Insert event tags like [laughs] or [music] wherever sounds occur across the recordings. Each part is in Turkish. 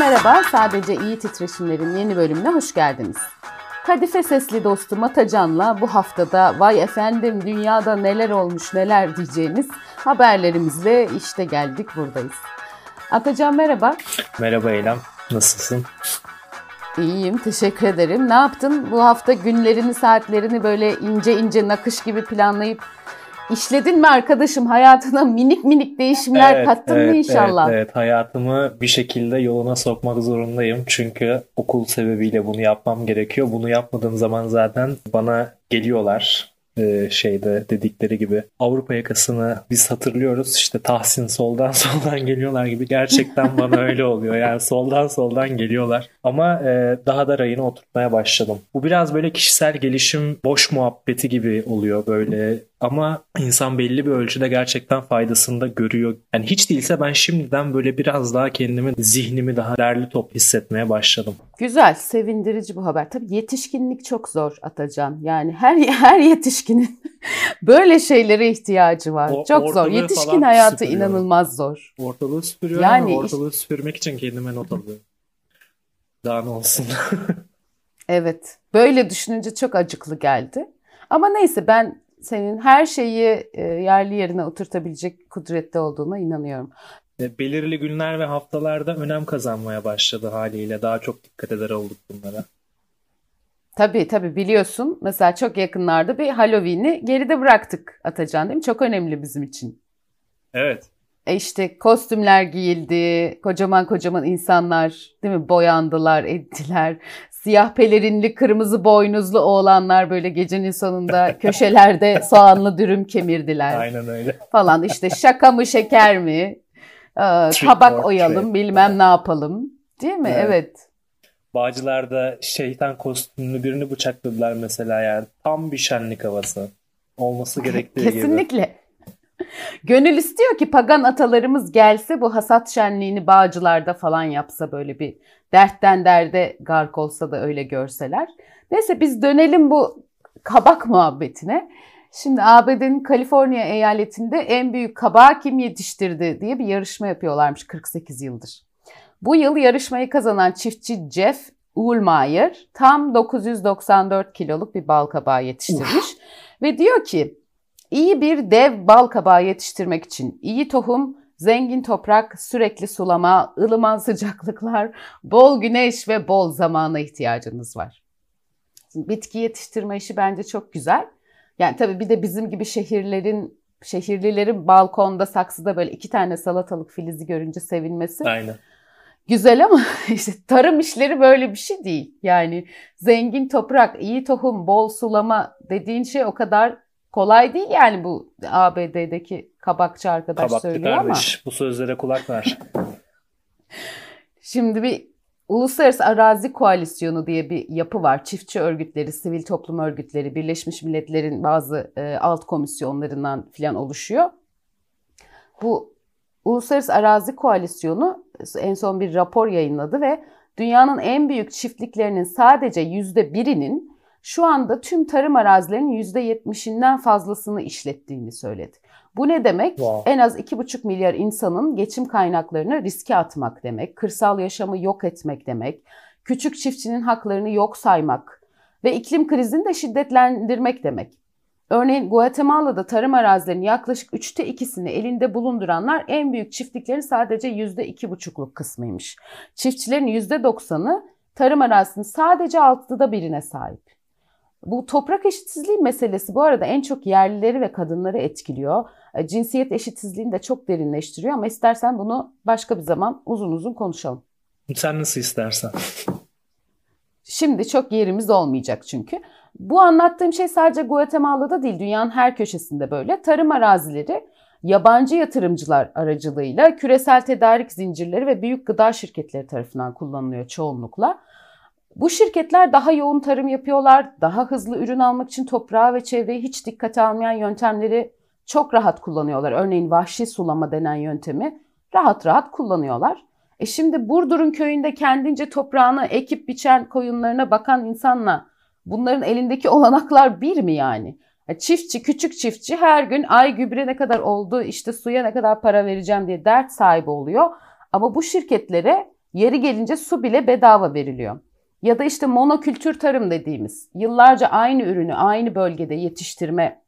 merhaba, Sadece İyi Titreşimlerin yeni bölümüne hoş geldiniz. Kadife sesli dostum Atacan'la bu haftada vay efendim dünyada neler olmuş neler diyeceğimiz haberlerimizle işte geldik buradayız. Atacan merhaba. Merhaba Eylem, nasılsın? İyiyim, teşekkür ederim. Ne yaptın? Bu hafta günlerini, saatlerini böyle ince ince nakış gibi planlayıp İşledin mi arkadaşım hayatına minik minik değişimler evet, kattın evet, mı inşallah? Evet, evet hayatımı bir şekilde yoluna sokmak zorundayım. Çünkü okul sebebiyle bunu yapmam gerekiyor. Bunu yapmadığım zaman zaten bana geliyorlar e, şeyde dedikleri gibi Avrupa yakasını biz hatırlıyoruz işte Tahsin soldan [laughs] soldan geliyorlar gibi gerçekten bana öyle oluyor yani soldan soldan geliyorlar ama e, daha da rayına oturtmaya başladım. Bu biraz böyle kişisel gelişim boş muhabbeti gibi oluyor böyle ama insan belli bir ölçüde gerçekten faydasını da görüyor. Yani hiç değilse ben şimdiden böyle biraz daha kendimi, zihnimi daha derli top hissetmeye başladım. Güzel, sevindirici bu haber. Tabii yetişkinlik çok zor Atacan. Yani her [laughs] her yetişkinin [laughs] böyle şeylere ihtiyacı var. O, çok zor. Yetişkin hayatı süpürüyor. inanılmaz zor. Ortalığı süpürüyor yani ortalığı iş... süpürmek için kendime not alıyorum. Daha ne olsun. [laughs] evet. Böyle düşününce çok acıklı geldi. Ama neyse ben senin her şeyi e, yerli yerine oturtabilecek kudrette olduğuna inanıyorum. E, belirli günler ve haftalarda önem kazanmaya başladı haliyle. Daha çok dikkat eder olduk bunlara. Tabii tabii biliyorsun. Mesela çok yakınlarda bir Halloween'i geride bıraktık Atacan değil mi? Çok önemli bizim için. Evet. E işte kostümler giyildi, kocaman kocaman insanlar değil mi boyandılar, [laughs] ettiler. Siyah pelerinli, kırmızı boynuzlu oğlanlar böyle gecenin sonunda [laughs] köşelerde soğanlı dürüm kemirdiler. Aynen öyle. Falan işte şaka mı şeker mi? Ee, tabak oyalım, bilmem ne yapalım. Değil mi? Evet. evet. Bağcılar'da şeytan kostümlü birini bıçakladılar mesela yani. Tam bir şenlik havası. Olması gerektiği Kesinlikle. gibi. Kesinlikle. Gönül istiyor ki pagan atalarımız gelse bu hasat şenliğini bağcılarda falan yapsa böyle bir dertten derde gark olsa da öyle görseler. Neyse biz dönelim bu kabak muhabbetine. Şimdi ABD'nin Kaliforniya eyaletinde en büyük kabağı kim yetiştirdi diye bir yarışma yapıyorlarmış 48 yıldır. Bu yıl yarışmayı kazanan çiftçi Jeff Uhlmeier tam 994 kiloluk bir bal kabağı yetiştirmiş. Ve diyor ki iyi bir dev bal kabağı yetiştirmek için iyi tohum, zengin toprak, sürekli sulama, ılıman sıcaklıklar, bol güneş ve bol zamana ihtiyacınız var. Bitki yetiştirme işi bence çok güzel. Yani tabii bir de bizim gibi şehirlerin şehirlilerin balkonda saksıda böyle iki tane salatalık filizi görünce sevinmesi. Aynen. Güzel ama [laughs] işte tarım işleri böyle bir şey değil. Yani zengin toprak, iyi tohum, bol sulama dediğin şey o kadar kolay değil yani bu ABD'deki kabakçı arkadaş Kabakçı söylüyor kardeş, ama. Bu sözlere kulak ver. [laughs] Şimdi bir Uluslararası Arazi Koalisyonu diye bir yapı var. Çiftçi örgütleri, sivil toplum örgütleri, Birleşmiş Milletler'in bazı e, alt komisyonlarından filan oluşuyor. Bu Uluslararası Arazi Koalisyonu en son bir rapor yayınladı ve dünyanın en büyük çiftliklerinin sadece yüzde birinin şu anda tüm tarım arazilerinin %70'inden fazlasını işlettiğini söyledi. Bu ne demek? Wow. En az 2,5 milyar insanın geçim kaynaklarını riske atmak demek, kırsal yaşamı yok etmek demek, küçük çiftçinin haklarını yok saymak ve iklim krizini de şiddetlendirmek demek. Örneğin Guatemala'da tarım arazilerinin yaklaşık üçte ikisini elinde bulunduranlar en büyük çiftliklerin sadece yüzde iki buçukluk kısmıymış. Çiftçilerin yüzde doksanı tarım arazisinin sadece altıda birine sahip. Bu toprak eşitsizliği meselesi bu arada en çok yerlileri ve kadınları etkiliyor. E, cinsiyet eşitsizliğini de çok derinleştiriyor ama istersen bunu başka bir zaman uzun uzun konuşalım. Sen nasıl istersen. Şimdi çok yerimiz olmayacak çünkü. Bu anlattığım şey sadece Guatemala'da değil, dünyanın her köşesinde böyle. Tarım arazileri yabancı yatırımcılar aracılığıyla küresel tedarik zincirleri ve büyük gıda şirketleri tarafından kullanılıyor çoğunlukla. Bu şirketler daha yoğun tarım yapıyorlar, daha hızlı ürün almak için toprağı ve çevreyi hiç dikkate almayan yöntemleri çok rahat kullanıyorlar. Örneğin vahşi sulama denen yöntemi rahat rahat kullanıyorlar. E şimdi Burdur'un köyünde kendince toprağını ekip biçen koyunlarına bakan insanla bunların elindeki [laughs] olanaklar bir mi yani? E çiftçi, küçük çiftçi her gün ay gübre ne kadar oldu, işte suya ne kadar para vereceğim diye dert sahibi oluyor. Ama bu şirketlere Yeri gelince su bile bedava veriliyor. Ya da işte monokültür tarım dediğimiz yıllarca aynı ürünü aynı bölgede yetiştirme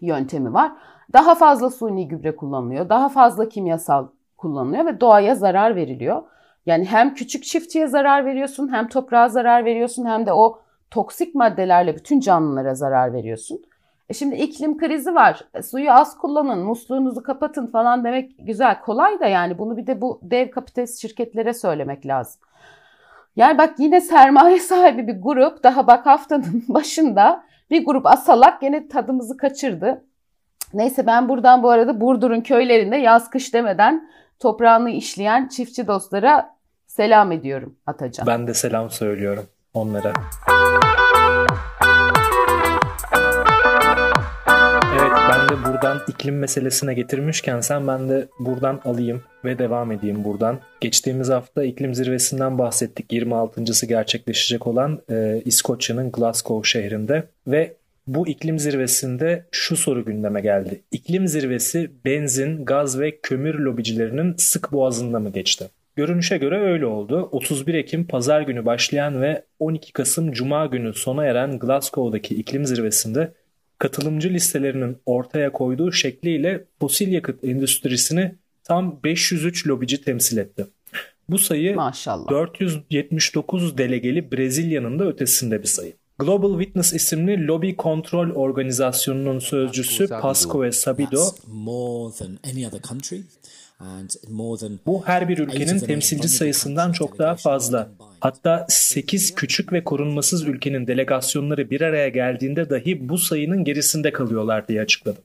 yöntemi var. Daha fazla suni gübre kullanılıyor, daha fazla kimyasal kullanılıyor ve doğaya zarar veriliyor. Yani hem küçük çiftçiye zarar veriyorsun, hem toprağa zarar veriyorsun, hem de o toksik maddelerle bütün canlılara zarar veriyorsun. E şimdi iklim krizi var. E suyu az kullanın, musluğunuzu kapatın falan demek güzel, kolay da yani bunu bir de bu dev kapitalist şirketlere söylemek lazım. Yani bak yine sermaye [laughs] sahibi bir grup daha bak haftanın [laughs] başında bir grup asalak gene tadımızı kaçırdı. Neyse ben buradan bu arada Burdur'un köylerinde yaz kış demeden toprağını işleyen çiftçi dostlara selam ediyorum Atacan. Ben de selam söylüyorum onlara. Evet ben de buradan iklim meselesine getirmişken sen ben de buradan alayım ve devam edeyim buradan. Geçtiğimiz hafta iklim zirvesinden bahsettik. 26.sı gerçekleşecek olan e, İskoçya'nın Glasgow şehrinde ve bu iklim zirvesinde şu soru gündeme geldi. İklim zirvesi benzin, gaz ve kömür lobicilerinin sık boğazında mı geçti? Görünüşe göre öyle oldu. 31 Ekim pazar günü başlayan ve 12 Kasım cuma günü sona eren Glasgow'daki iklim zirvesinde katılımcı listelerinin ortaya koyduğu şekliyle fosil yakıt endüstrisini tam 503 lobici temsil etti. Bu sayı Maşallah. 479 delegeli Brezilya'nın da ötesinde bir sayı. Global Witness isimli lobi kontrol organizasyonunun sözcüsü Pasco ve Sabido bu her bir ülkenin temsilci sayısından çok daha fazla. Hatta 8 küçük ve korunmasız ülkenin delegasyonları bir araya geldiğinde dahi bu sayının gerisinde kalıyorlar diye açıkladı.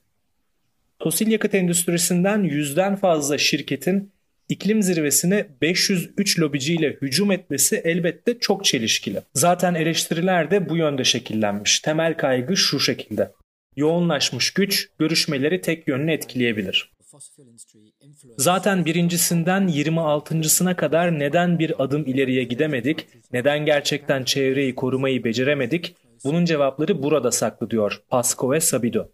Fosil yakıt endüstrisinden yüzden fazla şirketin iklim zirvesine 503 lobiciyle hücum etmesi elbette çok çelişkili. Zaten eleştiriler de bu yönde şekillenmiş. Temel kaygı şu şekilde. Yoğunlaşmış güç görüşmeleri tek yönlü etkileyebilir. Zaten birincisinden 26.sına kadar neden bir adım ileriye gidemedik, neden gerçekten çevreyi korumayı beceremedik, bunun cevapları burada saklı diyor Pasco ve Sabido.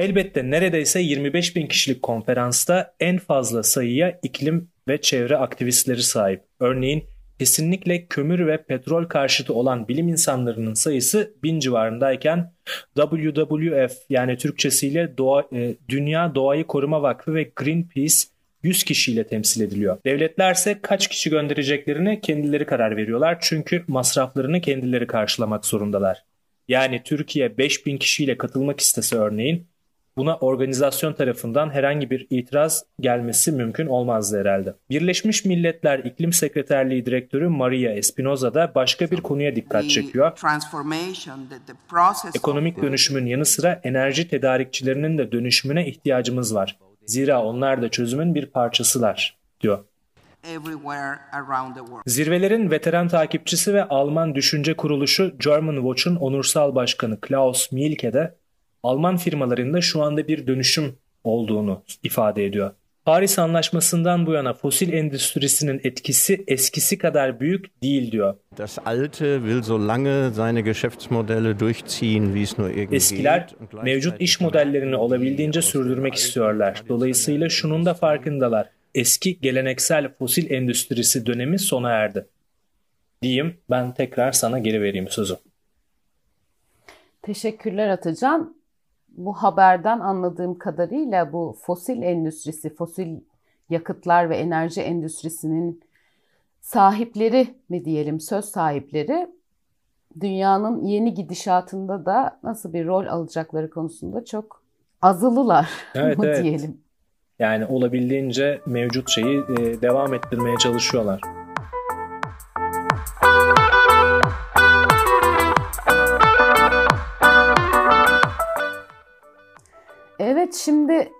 Elbette neredeyse 25 bin kişilik konferansta en fazla sayıya iklim ve çevre aktivistleri sahip. Örneğin kesinlikle kömür ve petrol karşıtı olan bilim insanlarının sayısı bin civarındayken WWF yani Türkçesiyle Doğa, e, Dünya Doğayı Koruma Vakfı ve Greenpeace 100 kişiyle temsil ediliyor. Devletlerse kaç kişi göndereceklerine kendileri karar veriyorlar çünkü masraflarını kendileri karşılamak zorundalar. Yani Türkiye 5000 kişiyle katılmak istese örneğin Buna organizasyon tarafından herhangi bir itiraz gelmesi mümkün olmazdı herhalde. Birleşmiş Milletler İklim Sekreterliği Direktörü Maria Espinoza da başka bir konuya dikkat çekiyor. Ekonomik dönüşümün yanı sıra enerji tedarikçilerinin de dönüşümüne ihtiyacımız var. Zira onlar da çözümün bir parçasılar, diyor. Zirvelerin veteran takipçisi ve Alman düşünce kuruluşu German Watch'un onursal başkanı Klaus Mielke de Alman firmalarında şu anda bir dönüşüm olduğunu ifade ediyor. Paris Anlaşması'ndan bu yana fosil endüstrisinin etkisi eskisi kadar büyük değil diyor. Das alte will so lange seine Geschäftsmodelle durchziehen, wie es nur irgendwie Eskiler mevcut iş modellerini olabildiğince sürdürmek istiyorlar. Dolayısıyla şunun da farkındalar. Eski geleneksel fosil endüstrisi dönemi sona erdi. Diyeyim ben tekrar sana geri vereyim sözü. Teşekkürler Atacan bu haberden anladığım kadarıyla bu fosil endüstrisi, fosil yakıtlar ve enerji endüstrisinin sahipleri mi diyelim, söz sahipleri dünyanın yeni gidişatında da nasıl bir rol alacakları konusunda çok azılılar [laughs] evet, mı evet. diyelim. Yani olabildiğince mevcut şeyi e, devam ettirmeye çalışıyorlar. Evet şimdi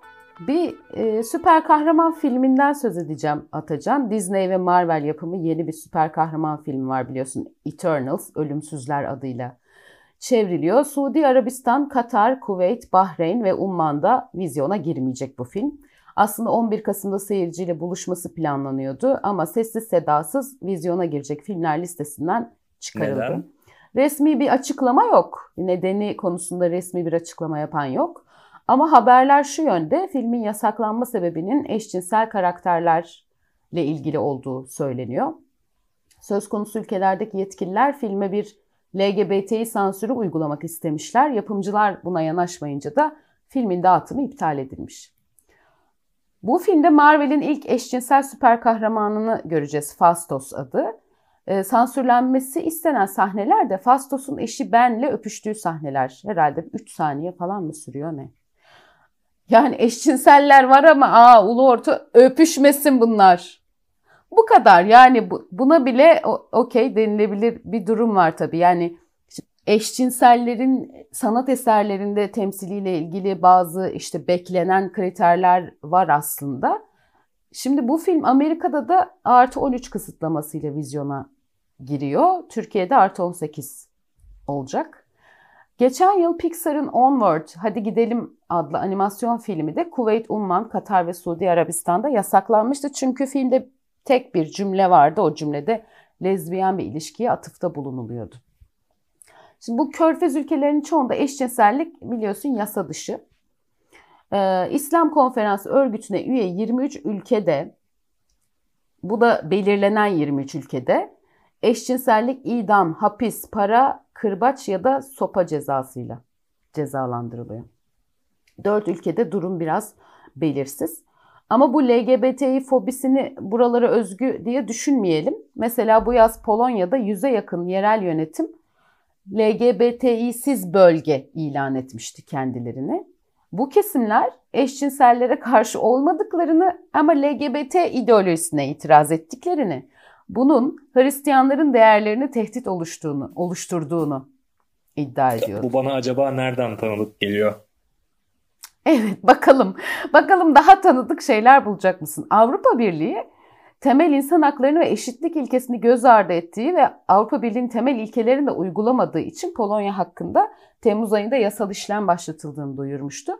bir e, süper kahraman filminden söz edeceğim Atacan. Disney ve Marvel yapımı yeni bir süper kahraman filmi var biliyorsun. Eternals, Ölümsüzler adıyla çevriliyor. Suudi Arabistan, Katar, Kuveyt, Bahreyn ve Umman'da vizyona girmeyecek bu film. Aslında 11 Kasım'da seyirciyle buluşması planlanıyordu ama sessiz sedasız vizyona girecek filmler listesinden çıkarıldı. Neden? Resmi bir açıklama yok. Nedeni konusunda resmi bir açıklama yapan yok. Ama haberler şu yönde filmin yasaklanma sebebinin eşcinsel karakterler ile ilgili olduğu söyleniyor. Söz konusu ülkelerdeki yetkililer filme bir LGBTİ sansürü uygulamak istemişler. Yapımcılar buna yanaşmayınca da filmin dağıtımı iptal edilmiş. Bu filmde Marvel'in ilk eşcinsel süper kahramanını göreceğiz. Fastos adı. E, sansürlenmesi istenen sahneler de Fastos'un eşi Ben'le öpüştüğü sahneler. Herhalde 3 saniye falan mı sürüyor ne? Yani eşcinseller var ama aa ulu orta öpüşmesin bunlar. Bu kadar yani bu, buna bile okey denilebilir bir durum var tabii. Yani eşcinsellerin sanat eserlerinde temsiliyle ilgili bazı işte beklenen kriterler var aslında. Şimdi bu film Amerika'da da artı 13 kısıtlamasıyla vizyona giriyor. Türkiye'de artı 18 olacak. Geçen yıl Pixar'ın Onward, Hadi Gidelim adlı animasyon filmi de Kuveyt, Umman, Katar ve Suudi Arabistan'da yasaklanmıştı. Çünkü filmde tek bir cümle vardı. O cümlede lezbiyen bir ilişkiye atıfta bulunuluyordu. Şimdi bu körfez ülkelerinin çoğunda eşcinsellik biliyorsun yasa dışı. Ee, İslam Konferansı örgütüne üye 23 ülkede, bu da belirlenen 23 ülkede eşcinsellik idam, hapis, para, kırbaç ya da sopa cezasıyla cezalandırılıyor. Dört ülkede durum biraz belirsiz. Ama bu LGBTİ fobisini buralara özgü diye düşünmeyelim. Mesela bu yaz Polonya'da yüze yakın yerel yönetim LGBTİ'siz bölge ilan etmişti kendilerini. Bu kesimler eşcinsellere karşı olmadıklarını ama LGBT ideolojisine itiraz ettiklerini, bunun Hristiyanların değerlerini tehdit oluştuğunu, oluşturduğunu iddia ediyor. Bu bana acaba nereden tanıdık geliyor? Evet bakalım. Bakalım daha tanıdık şeyler bulacak mısın? Avrupa Birliği temel insan haklarını ve eşitlik ilkesini göz ardı ettiği ve Avrupa Birliği'nin temel ilkelerini de uygulamadığı için Polonya hakkında Temmuz ayında yasal işlem başlatıldığını duyurmuştu.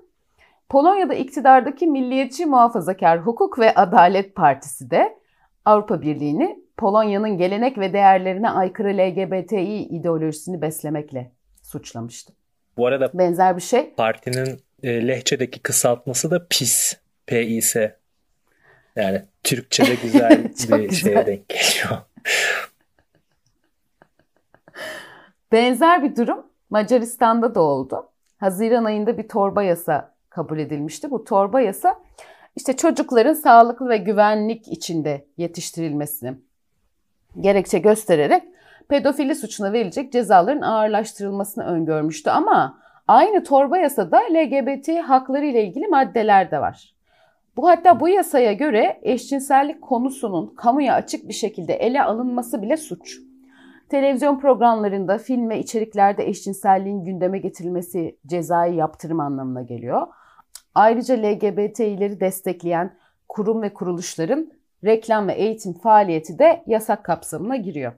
Polonya'da iktidardaki Milliyetçi Muhafazakar Hukuk ve Adalet Partisi de Avrupa Birliği'ni Polonya'nın gelenek ve değerlerine aykırı LGBTİ ideolojisini beslemekle suçlamıştı. Bu arada benzer bir şey. Partinin e, lehçedeki kısaltması da PIS. P-I-S. Yani Türkçe'de [laughs] güzel bir güzel. şeye denk geliyor. Benzer bir durum Macaristan'da da oldu. Haziran ayında bir torba yasa kabul edilmişti. Bu torba yasa işte çocukların sağlıklı ve güvenlik içinde yetiştirilmesini gerekçe göstererek pedofili suçuna verilecek cezaların ağırlaştırılmasını öngörmüştü. Ama aynı torba yasada LGBT hakları ile ilgili maddeler de var. Bu hatta bu yasaya göre eşcinsellik konusunun kamuya açık bir şekilde ele alınması bile suç. Televizyon programlarında, film ve içeriklerde eşcinselliğin gündeme getirilmesi cezai yaptırım anlamına geliyor. Ayrıca LGBT'leri destekleyen kurum ve kuruluşların reklam ve eğitim faaliyeti de yasak kapsamına giriyor.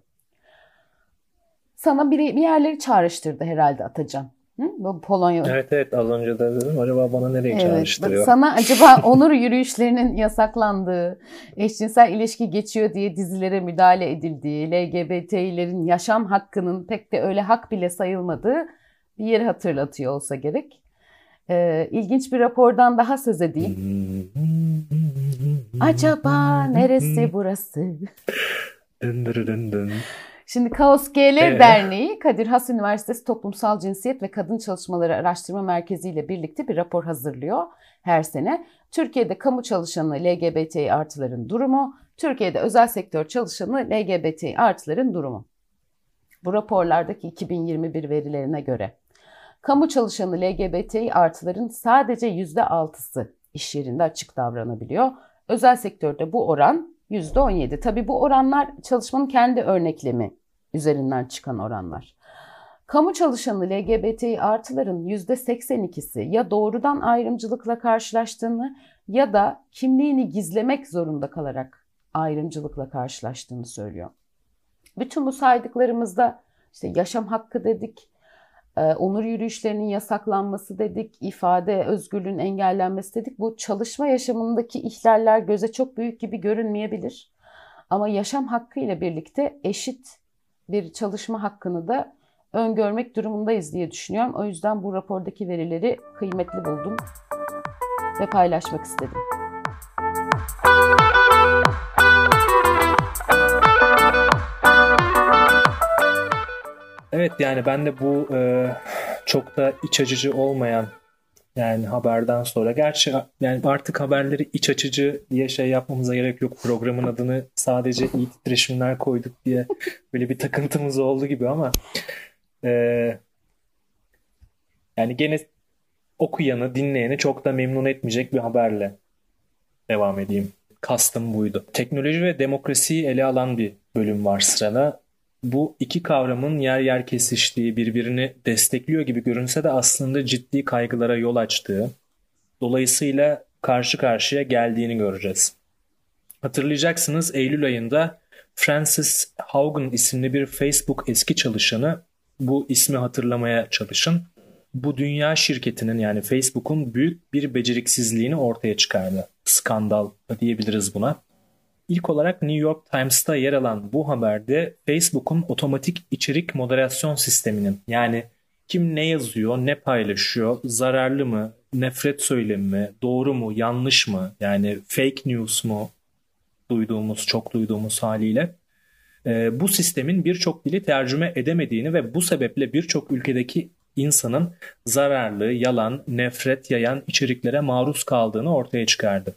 Sana bir, bir yerleri çağrıştırdı herhalde Atacan. Hı? Bu Polonya. Evet evet az önce de dedim acaba bana nereye evet, çağrıştırıyor? Sana [laughs] acaba onur yürüyüşlerinin yasaklandığı, eşcinsel ilişki geçiyor diye dizilere müdahale edildiği, LGBT'lerin yaşam hakkının pek de öyle hak bile sayılmadığı bir yeri hatırlatıyor olsa gerek. Ee, ilginç bir rapordan daha söz edeyim. Acaba neresi burası? Şimdi Kaos GL ee? Derneği Kadir Has Üniversitesi Toplumsal Cinsiyet ve Kadın Çalışmaları Araştırma Merkezi ile birlikte bir rapor hazırlıyor her sene. Türkiye'de kamu çalışanı LGBT artıların durumu, Türkiye'de özel sektör çalışanı LGBT artıların durumu. Bu raporlardaki 2021 verilerine göre kamu çalışanı LGBT artıların sadece %6'sı iş yerinde açık davranabiliyor. Özel sektörde bu oran %17. Tabii bu oranlar çalışmanın kendi örneklemi üzerinden çıkan oranlar. Kamu çalışanı LGBT artıların %82'si ya doğrudan ayrımcılıkla karşılaştığını ya da kimliğini gizlemek zorunda kalarak ayrımcılıkla karşılaştığını söylüyor. Bütün bu saydıklarımızda işte yaşam hakkı dedik, onur yürüyüşlerinin yasaklanması dedik, ifade özgürlüğün engellenmesi dedik. Bu çalışma yaşamındaki ihlaller göze çok büyük gibi görünmeyebilir. Ama yaşam hakkı ile birlikte eşit bir çalışma hakkını da öngörmek durumundayız diye düşünüyorum. O yüzden bu rapordaki verileri kıymetli buldum ve paylaşmak istedim. Evet yani ben de bu e, çok da iç açıcı olmayan yani haberden sonra. Gerçi yani artık haberleri iç açıcı diye şey yapmamıza gerek yok. Programın adını sadece iyi titreşimler koyduk diye böyle bir takıntımız oldu gibi ama e, yani gene okuyanı, dinleyeni çok da memnun etmeyecek bir haberle devam edeyim. Kastım buydu. Teknoloji ve demokrasiyi ele alan bir bölüm var sırada. Bu iki kavramın yer yer kesiştiği, birbirini destekliyor gibi görünse de aslında ciddi kaygılara yol açtığı, dolayısıyla karşı karşıya geldiğini göreceğiz. Hatırlayacaksınız Eylül ayında Francis Haugen isimli bir Facebook eski çalışanı bu ismi hatırlamaya çalışın bu dünya şirketinin yani Facebook'un büyük bir beceriksizliğini ortaya çıkardı. Skandal diyebiliriz buna. İlk olarak New York Times'ta yer alan bu haberde Facebook'un otomatik içerik moderasyon sisteminin yani kim ne yazıyor, ne paylaşıyor, zararlı mı, nefret söylemi mi, doğru mu, yanlış mı, yani fake news mu duyduğumuz, çok duyduğumuz haliyle e, bu sistemin birçok dili tercüme edemediğini ve bu sebeple birçok ülkedeki insanın zararlı, yalan, nefret yayan içeriklere maruz kaldığını ortaya çıkardı.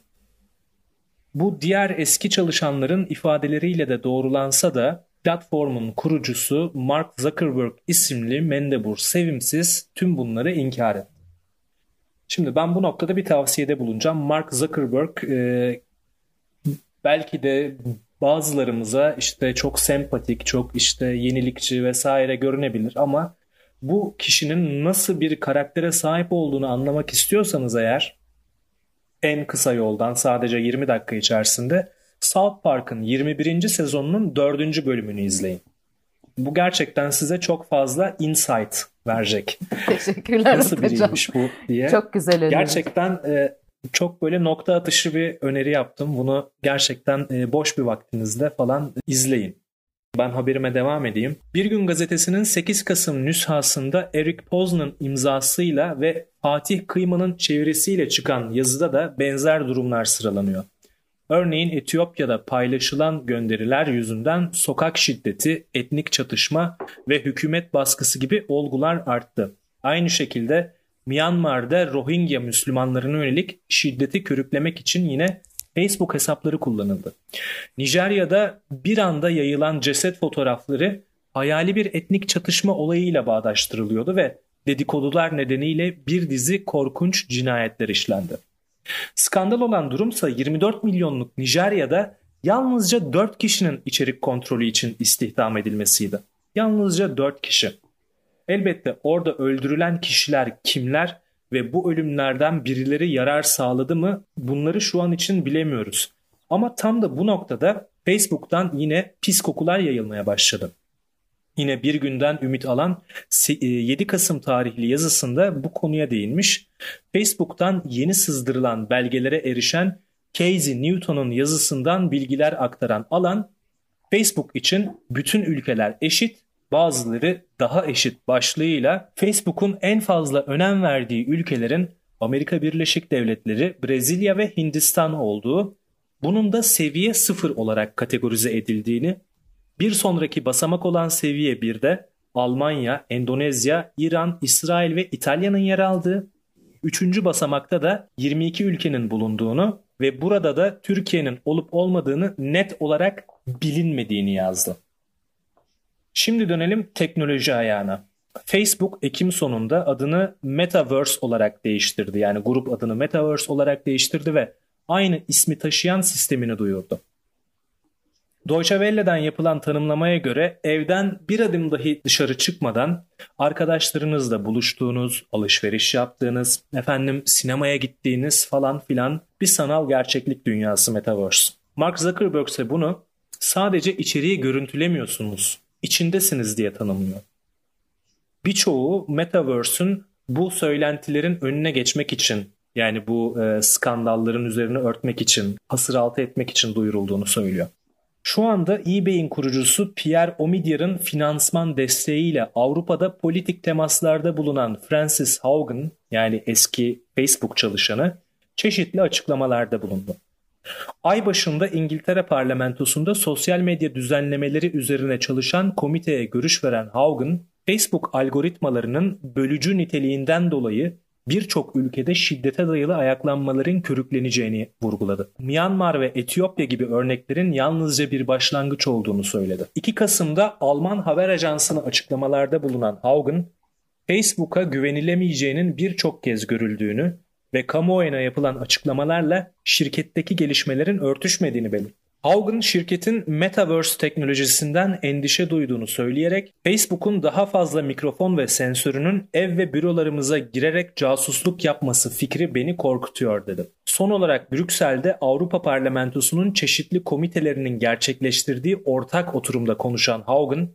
Bu diğer eski çalışanların ifadeleriyle de doğrulansa da platformun kurucusu Mark Zuckerberg isimli mendebur sevimsiz tüm bunları inkar etti. Şimdi ben bu noktada bir tavsiyede bulunacağım. Mark Zuckerberg e, belki de bazılarımıza işte çok sempatik, çok işte yenilikçi vesaire görünebilir ama bu kişinin nasıl bir karaktere sahip olduğunu anlamak istiyorsanız eğer en kısa yoldan sadece 20 dakika içerisinde South Park'ın 21. sezonunun 4. bölümünü izleyin. Bu gerçekten size çok fazla insight verecek. Teşekkürler Nasıl biriymiş bu diye. Çok güzel öneri. Gerçekten e, çok böyle nokta atışı bir öneri yaptım. Bunu gerçekten e, boş bir vaktinizde falan izleyin. Ben haberime devam edeyim. Bir Gün Gazetesi'nin 8 Kasım nüshasında Eric Poznan'ın imzasıyla ve Fatih Kıyman'ın çevirisiyle çıkan yazıda da benzer durumlar sıralanıyor. Örneğin Etiyopya'da paylaşılan gönderiler yüzünden sokak şiddeti, etnik çatışma ve hükümet baskısı gibi olgular arttı. Aynı şekilde Myanmar'da Rohingya Müslümanlarına yönelik şiddeti körüklemek için yine Facebook hesapları kullanıldı. Nijerya'da bir anda yayılan ceset fotoğrafları hayali bir etnik çatışma olayıyla bağdaştırılıyordu ve dedikodular nedeniyle bir dizi korkunç cinayetler işlendi. Skandal olan durumsa 24 milyonluk Nijerya'da yalnızca 4 kişinin içerik kontrolü için istihdam edilmesiydi. Yalnızca 4 kişi. Elbette orada öldürülen kişiler kimler ve bu ölümlerden birileri yarar sağladı mı bunları şu an için bilemiyoruz. Ama tam da bu noktada Facebook'tan yine pis kokular yayılmaya başladı. Yine bir günden ümit alan 7 e, Kasım tarihli yazısında bu konuya değinmiş. Facebook'tan yeni sızdırılan belgelere erişen Casey Newton'un yazısından bilgiler aktaran alan Facebook için bütün ülkeler eşit bazıları daha eşit başlığıyla Facebook'un en fazla önem verdiği ülkelerin Amerika Birleşik Devletleri, Brezilya ve Hindistan olduğu, bunun da seviye 0 olarak kategorize edildiğini, bir sonraki basamak olan seviye 1'de Almanya, Endonezya, İran, İsrail ve İtalya'nın yer aldığı, üçüncü basamakta da 22 ülkenin bulunduğunu ve burada da Türkiye'nin olup olmadığını net olarak bilinmediğini yazdı. Şimdi dönelim teknoloji ayağına. Facebook Ekim sonunda adını Metaverse olarak değiştirdi. Yani grup adını Metaverse olarak değiştirdi ve aynı ismi taşıyan sistemini duyurdu. Deutsche Welle'den yapılan tanımlamaya göre evden bir adım dahi dışarı çıkmadan arkadaşlarınızla buluştuğunuz, alışveriş yaptığınız, efendim sinemaya gittiğiniz falan filan bir sanal gerçeklik dünyası Metaverse. Mark Zuckerberg ise bunu sadece içeriği görüntülemiyorsunuz içindesiniz diye tanımlıyor. Birçoğu Metaverse'ün bu söylentilerin önüne geçmek için yani bu e, skandalların üzerine örtmek için, hasır altı etmek için duyurulduğunu söylüyor. Şu anda eBay'in kurucusu Pierre Omidyar'ın finansman desteğiyle Avrupa'da politik temaslarda bulunan Francis Haugen yani eski Facebook çalışanı çeşitli açıklamalarda bulundu. Ay başında İngiltere parlamentosunda sosyal medya düzenlemeleri üzerine çalışan komiteye görüş veren Haugen, Facebook algoritmalarının bölücü niteliğinden dolayı birçok ülkede şiddete dayalı ayaklanmaların körükleneceğini vurguladı. Myanmar ve Etiyopya gibi örneklerin yalnızca bir başlangıç olduğunu söyledi. 2 Kasım'da Alman haber ajansına açıklamalarda bulunan Haugen, Facebook'a güvenilemeyeceğinin birçok kez görüldüğünü ve kamuoyuna yapılan açıklamalarla şirketteki gelişmelerin örtüşmediğini belirtti. Haugen şirketin Metaverse teknolojisinden endişe duyduğunu söyleyerek Facebook'un daha fazla mikrofon ve sensörünün ev ve bürolarımıza girerek casusluk yapması fikri beni korkutuyor dedi. Son olarak Brüksel'de Avrupa Parlamentosu'nun çeşitli komitelerinin gerçekleştirdiği ortak oturumda konuşan Haugen,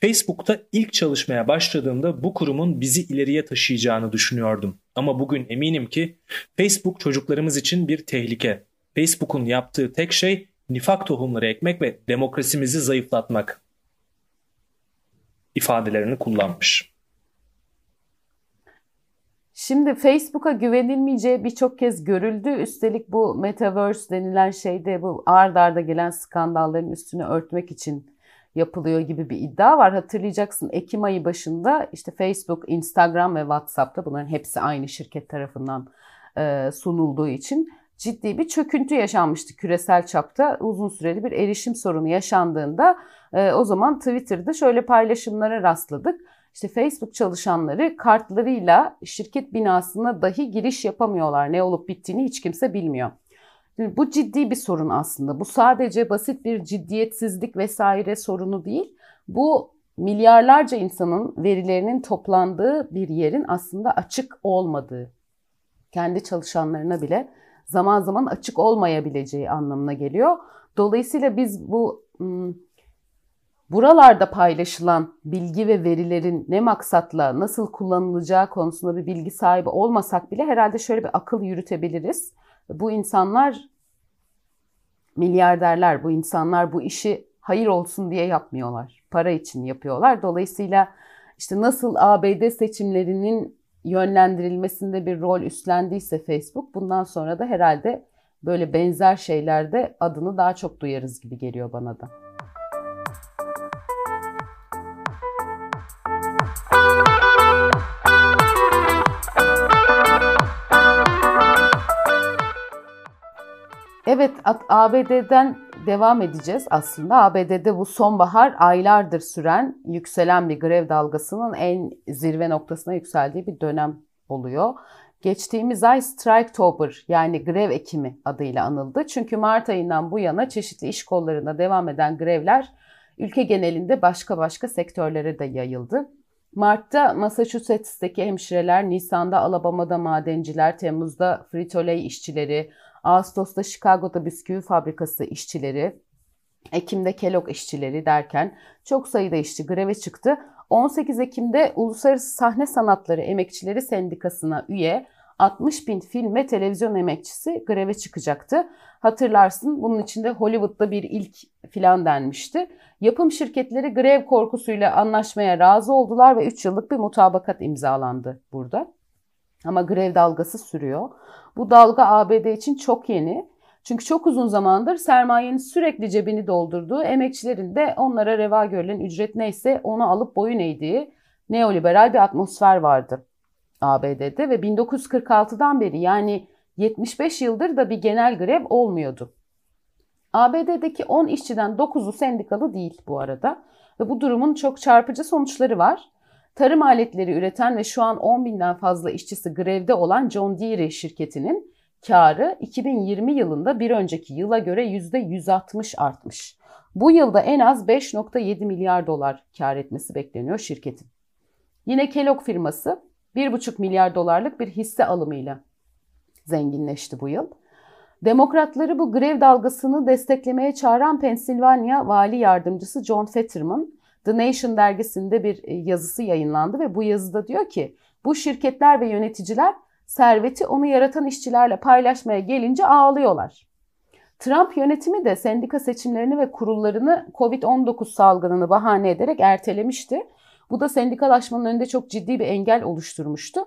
Facebook'ta ilk çalışmaya başladığımda bu kurumun bizi ileriye taşıyacağını düşünüyordum. Ama bugün eminim ki Facebook çocuklarımız için bir tehlike. Facebook'un yaptığı tek şey nifak tohumları ekmek ve demokrasimizi zayıflatmak ifadelerini kullanmış. Şimdi Facebook'a güvenilmeyeceği birçok kez görüldü. Üstelik bu Metaverse denilen şeyde bu ard arda gelen skandalların üstünü örtmek için yapılıyor gibi bir iddia var. Hatırlayacaksın Ekim ayı başında işte Facebook, Instagram ve WhatsApp'ta bunların hepsi aynı şirket tarafından e, sunulduğu için ciddi bir çöküntü yaşanmıştı küresel çapta. Uzun süreli bir erişim sorunu yaşandığında e, o zaman Twitter'da şöyle paylaşımlara rastladık. İşte Facebook çalışanları kartlarıyla şirket binasına dahi giriş yapamıyorlar. Ne olup bittiğini hiç kimse bilmiyor. Bu ciddi bir sorun aslında. Bu sadece basit bir ciddiyetsizlik vesaire sorunu değil. Bu milyarlarca insanın verilerinin toplandığı bir yerin aslında açık olmadığı, kendi çalışanlarına bile zaman zaman açık olmayabileceği anlamına geliyor. Dolayısıyla biz bu buralarda paylaşılan bilgi ve verilerin ne maksatla nasıl kullanılacağı konusunda bir bilgi sahibi olmasak bile herhalde şöyle bir akıl yürütebiliriz. Bu insanlar milyarderler, bu insanlar bu işi hayır olsun diye yapmıyorlar. Para için yapıyorlar. Dolayısıyla işte nasıl ABD seçimlerinin yönlendirilmesinde bir rol üstlendiyse Facebook bundan sonra da herhalde böyle benzer şeylerde adını daha çok duyarız gibi geliyor bana da. Evet ABD'den devam edeceğiz aslında. ABD'de bu sonbahar aylardır süren yükselen bir grev dalgasının en zirve noktasına yükseldiği bir dönem oluyor. Geçtiğimiz ay Striketober yani grev ekimi adıyla anıldı. Çünkü Mart ayından bu yana çeşitli iş kollarında devam eden grevler ülke genelinde başka başka sektörlere de yayıldı. Mart'ta Massachusetts'teki hemşireler, Nisan'da Alabama'da madenciler, Temmuz'da Frito-Lay işçileri, Ağustos'ta Chicago'da bisküvi fabrikası işçileri, Ekim'de Kellogg işçileri derken çok sayıda işçi greve çıktı. 18 Ekim'de Uluslararası Sahne Sanatları Emekçileri Sendikası'na üye 60 bin film ve televizyon emekçisi greve çıkacaktı. Hatırlarsın bunun içinde Hollywood'da bir ilk filan denmişti. Yapım şirketleri grev korkusuyla anlaşmaya razı oldular ve 3 yıllık bir mutabakat imzalandı burada. Ama grev dalgası sürüyor. Bu dalga ABD için çok yeni. Çünkü çok uzun zamandır sermayenin sürekli cebini doldurduğu, emekçilerin de onlara reva görülen ücret neyse onu alıp boyun eğdiği neoliberal bir atmosfer vardı ABD'de ve 1946'dan beri yani 75 yıldır da bir genel grev olmuyordu. ABD'deki 10 işçiden 9'u sendikalı değil bu arada ve bu durumun çok çarpıcı sonuçları var. Tarım aletleri üreten ve şu an 10 binden fazla işçisi grevde olan John Deere şirketinin karı 2020 yılında bir önceki yıla göre %160 artmış. Bu yılda en az 5.7 milyar dolar kar etmesi bekleniyor şirketin. Yine Kellogg firması 1,5 milyar dolarlık bir hisse alımıyla zenginleşti bu yıl. Demokratları bu grev dalgasını desteklemeye çağıran Pensilvanya Vali Yardımcısı John Fetterman, The Nation dergisinde bir e, yazısı yayınlandı ve bu yazıda diyor ki bu şirketler ve yöneticiler serveti onu yaratan işçilerle paylaşmaya gelince ağlıyorlar. Trump yönetimi de sendika seçimlerini ve kurullarını Covid-19 salgınını bahane ederek ertelemişti. Bu da sendikalaşmanın önünde çok ciddi bir engel oluşturmuştu.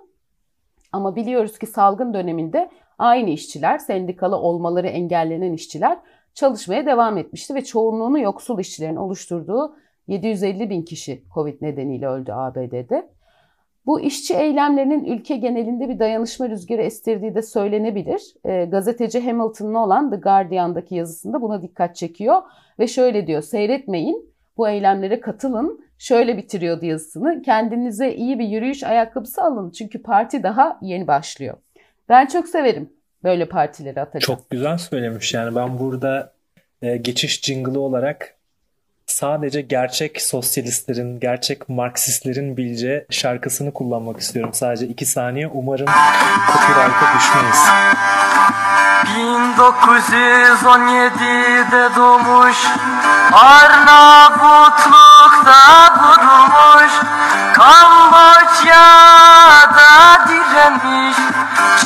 Ama biliyoruz ki salgın döneminde aynı işçiler, sendikalı olmaları engellenen işçiler çalışmaya devam etmişti ve çoğunluğunu yoksul işçilerin oluşturduğu 750 bin kişi Covid nedeniyle öldü ABD'de. Bu işçi eylemlerinin ülke genelinde bir dayanışma rüzgarı estirdiği de söylenebilir. E, gazeteci Hamilton'ın olan The Guardian'daki yazısında buna dikkat çekiyor ve şöyle diyor seyretmeyin bu eylemlere katılın şöyle bitiriyor yazısını kendinize iyi bir yürüyüş ayakkabısı alın çünkü parti daha yeni başlıyor. Ben çok severim böyle partileri atacağım. Çok güzel söylemiş yani ben burada e, geçiş jingle'ı olarak sadece gerçek sosyalistlerin, gerçek Marksistlerin bileceği şarkısını kullanmak istiyorum. Sadece iki saniye. Umarım copyright'a düşmeyiz. 1917'de doğmuş Arnavutluk'ta bulunmuş Kamboçya'da direnmiş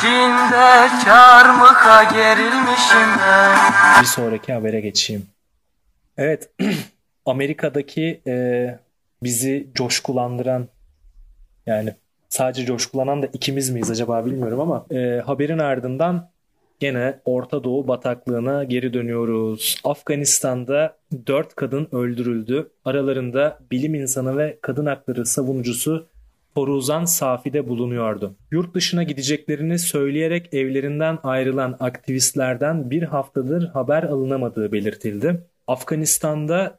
Çin'de çarmıha gerilmişim ben Bir sonraki habere geçeyim. Evet [clears throat] Amerika'daki e, bizi coşkulandıran yani sadece coşkulanan da ikimiz miyiz acaba bilmiyorum ama e, haberin ardından gene Orta Doğu bataklığına geri dönüyoruz. Afganistan'da 4 kadın öldürüldü. Aralarında bilim insanı ve kadın hakları savunucusu Toruzan Safi'de bulunuyordu. Yurt dışına gideceklerini söyleyerek evlerinden ayrılan aktivistlerden bir haftadır haber alınamadığı belirtildi. Afganistan'da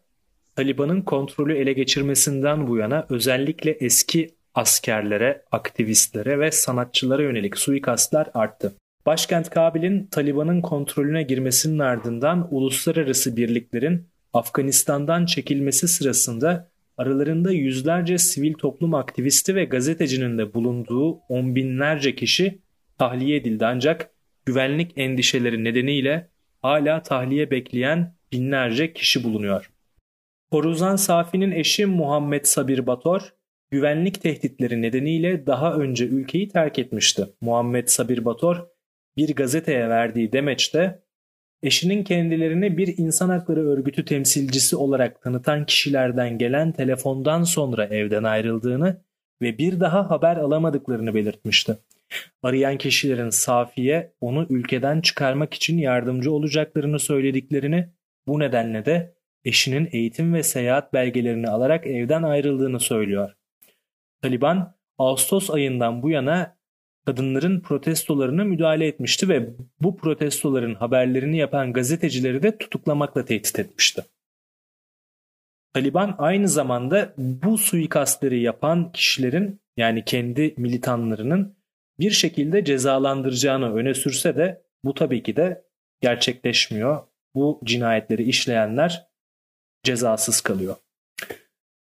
Taliban'ın kontrolü ele geçirmesinden bu yana özellikle eski askerlere, aktivistlere ve sanatçılara yönelik suikastlar arttı. Başkent Kabil'in Taliban'ın kontrolüne girmesinin ardından uluslararası birliklerin Afganistan'dan çekilmesi sırasında aralarında yüzlerce sivil toplum aktivisti ve gazetecinin de bulunduğu on binlerce kişi tahliye edildi ancak güvenlik endişeleri nedeniyle hala tahliye bekleyen binlerce kişi bulunuyor. Horuzan Safi'nin eşi Muhammed Sabir Bator, güvenlik tehditleri nedeniyle daha önce ülkeyi terk etmişti. Muhammed Sabir Bator bir gazeteye verdiği demeçte eşinin kendilerini bir insan hakları örgütü temsilcisi olarak tanıtan kişilerden gelen telefondan sonra evden ayrıldığını ve bir daha haber alamadıklarını belirtmişti. Arayan kişilerin Safi'ye onu ülkeden çıkarmak için yardımcı olacaklarını söylediklerini bu nedenle de eşinin eğitim ve seyahat belgelerini alarak evden ayrıldığını söylüyor. Taliban Ağustos ayından bu yana kadınların protestolarına müdahale etmişti ve bu protestoların haberlerini yapan gazetecileri de tutuklamakla tehdit etmişti. Taliban aynı zamanda bu suikastleri yapan kişilerin yani kendi militanlarının bir şekilde cezalandıracağını öne sürse de bu tabii ki de gerçekleşmiyor. Bu cinayetleri işleyenler cezasız kalıyor.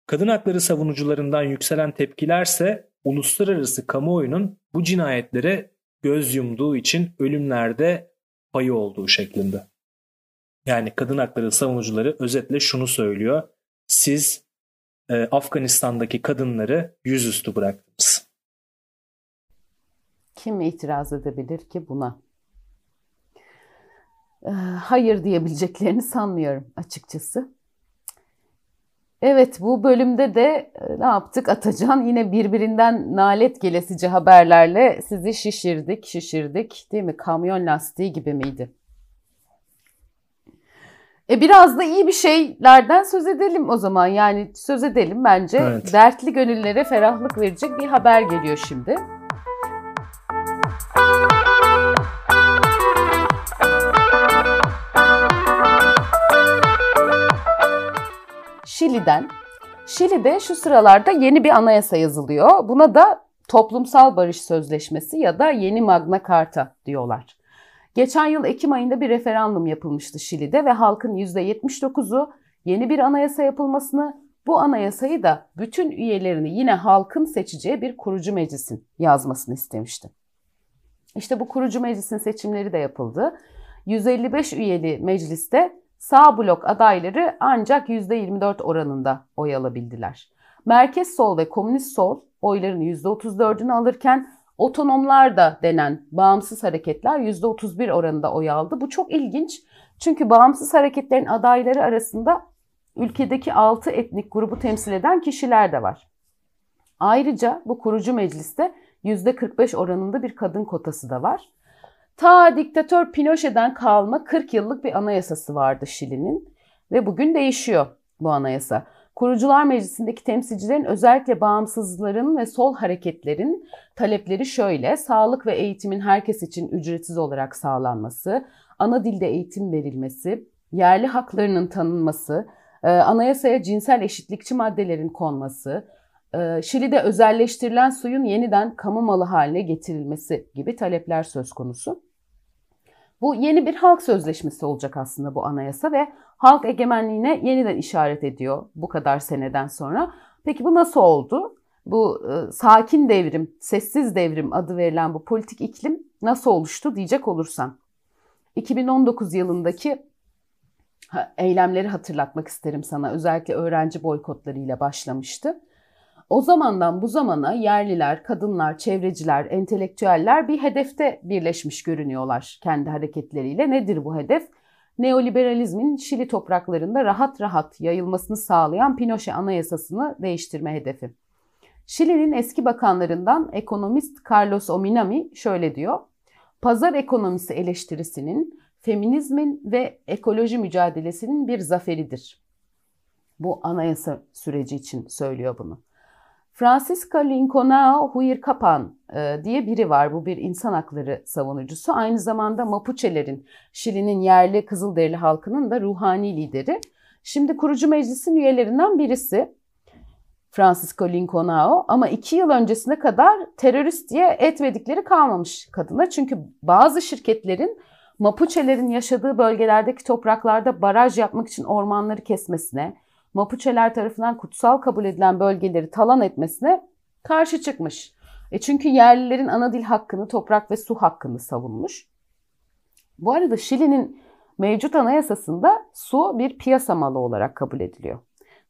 Kadın hakları savunucularından yükselen tepkilerse uluslararası kamuoyunun bu cinayetlere göz yumduğu için ölümlerde payı olduğu şeklinde. Yani kadın hakları savunucuları özetle şunu söylüyor. Siz e, Afganistan'daki kadınları yüzüstü bıraktınız. Kim itiraz edebilir ki buna? E, hayır diyebileceklerini sanmıyorum açıkçası. Evet bu bölümde de e, ne yaptık Atacan? Yine birbirinden nalet gelesici haberlerle sizi şişirdik, şişirdik değil mi? Kamyon lastiği gibi miydi? E biraz da iyi bir şeylerden söz edelim o zaman. Yani söz edelim bence. Evet. Dertli gönüllere ferahlık verecek bir haber geliyor şimdi. Şili'den. Şili'de şu sıralarda yeni bir anayasa yazılıyor. Buna da Toplumsal Barış Sözleşmesi ya da Yeni Magna Carta diyorlar. Geçen yıl Ekim ayında bir referandum yapılmıştı Şili'de ve halkın %79'u yeni bir anayasa yapılmasını, bu anayasayı da bütün üyelerini yine halkın seçeceği bir kurucu meclisin yazmasını istemişti. İşte bu kurucu meclisin seçimleri de yapıldı. 155 üyeli mecliste Sağ blok adayları ancak %24 oranında oy alabildiler. Merkez sol ve komünist sol oyların %34'ünü alırken otonomlar da denen bağımsız hareketler %31 oranında oy aldı. Bu çok ilginç çünkü bağımsız hareketlerin adayları arasında ülkedeki 6 etnik grubu temsil eden kişiler de var. Ayrıca bu kurucu mecliste %45 oranında bir kadın kotası da var. Ta diktatör Pinochet'den kalma 40 yıllık bir anayasası vardı Şili'nin ve bugün değişiyor bu anayasa. Kurucular Meclisi'ndeki temsilcilerin özellikle bağımsızların ve sol hareketlerin talepleri şöyle. Sağlık ve eğitimin herkes için ücretsiz olarak sağlanması, ana dilde eğitim verilmesi, yerli haklarının tanınması, e, anayasaya cinsel eşitlikçi maddelerin konması, Şili'de özelleştirilen suyun yeniden kamu malı haline getirilmesi gibi talepler söz konusu. Bu yeni bir halk sözleşmesi olacak aslında bu anayasa ve halk egemenliğine yeniden işaret ediyor bu kadar seneden sonra. Peki bu nasıl oldu? Bu e, sakin devrim, sessiz devrim adı verilen bu politik iklim nasıl oluştu diyecek olursam. 2019 yılındaki eylemleri hatırlatmak isterim sana. Özellikle öğrenci boykotlarıyla başlamıştı. O zamandan bu zamana yerliler, kadınlar, çevreciler, entelektüeller bir hedefte birleşmiş görünüyorlar kendi hareketleriyle. Nedir bu hedef? Neoliberalizmin Şili topraklarında rahat rahat yayılmasını sağlayan Pinochet Anayasasını değiştirme hedefi. Şili'nin eski bakanlarından ekonomist Carlos Ominami şöyle diyor. Pazar ekonomisi eleştirisinin feminizmin ve ekoloji mücadelesinin bir zaferidir. Bu anayasa süreci için söylüyor bunu. Francisca Linconao Huircapan e, diye biri var. Bu bir insan hakları savunucusu. Aynı zamanda Mapuche'lerin, Şili'nin yerli Kızılderili halkının da ruhani lideri. Şimdi kurucu meclisin üyelerinden birisi. Francisco Linconao ama iki yıl öncesine kadar terörist diye etmedikleri kalmamış kadına. Çünkü bazı şirketlerin Mapuche'lerin yaşadığı bölgelerdeki topraklarda baraj yapmak için ormanları kesmesine, Mapuche'ler tarafından kutsal kabul edilen bölgeleri talan etmesine karşı çıkmış. E çünkü yerlilerin ana dil hakkını, toprak ve su hakkını savunmuş. Bu arada Şili'nin mevcut anayasasında su bir piyasa malı olarak kabul ediliyor.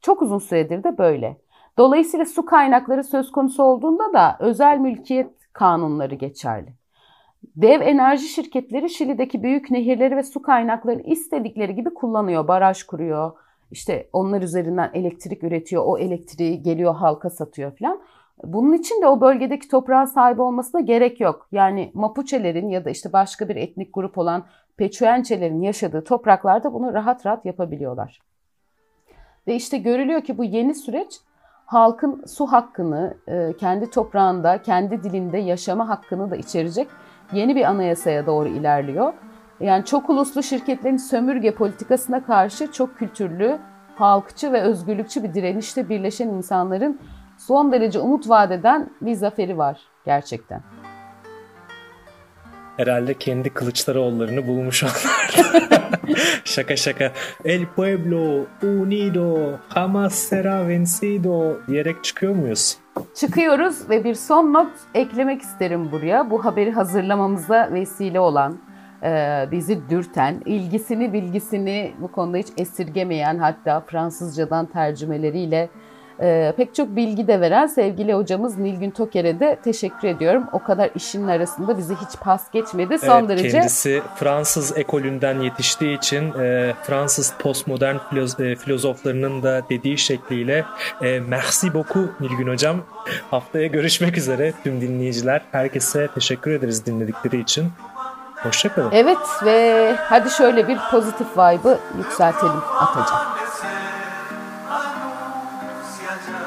Çok uzun süredir de böyle. Dolayısıyla su kaynakları söz konusu olduğunda da özel mülkiyet kanunları geçerli. Dev enerji şirketleri Şili'deki büyük nehirleri ve su kaynaklarını istedikleri gibi kullanıyor. Baraj kuruyor, işte onlar üzerinden elektrik üretiyor, o elektriği geliyor halka satıyor falan. Bunun için de o bölgedeki toprağa sahip olmasına gerek yok. Yani Mapuche'lerin ya da işte başka bir etnik grup olan Peçuençelerin yaşadığı topraklarda bunu rahat rahat yapabiliyorlar. Ve işte görülüyor ki bu yeni süreç halkın su hakkını, e, kendi toprağında, kendi dilinde yaşama hakkını da içerecek yeni bir anayasaya doğru ilerliyor. Yani çok uluslu şirketlerin sömürge politikasına karşı çok kültürlü, halkçı ve özgürlükçü bir direnişte birleşen insanların son derece umut vadeden bir zaferi var gerçekten. Herhalde kendi Kılıçdaroğullarını bulmuş onlar. [laughs] şaka şaka. El pueblo unido jamás será vencido diyerek çıkıyor muyuz? Çıkıyoruz ve bir son not eklemek isterim buraya. Bu haberi hazırlamamıza vesile olan bizi dürten, ilgisini bilgisini bu konuda hiç esirgemeyen hatta Fransızcadan tercümeleriyle e, pek çok bilgi de veren sevgili hocamız Nilgün Toker'e de teşekkür ediyorum. O kadar işin arasında bizi hiç pas geçmedi. Son evet, derece kendisi Fransız ekolünden yetiştiği için e, Fransız postmodern filoz- filozoflarının da dediği şekliyle e, merci beaucoup Nilgün hocam. Haftaya görüşmek üzere tüm dinleyiciler. Herkese teşekkür ederiz dinledikleri için. Hoşçakalın. Evet ve hadi şöyle bir pozitif vibe'ı yükseltelim atacağım. Anunciaja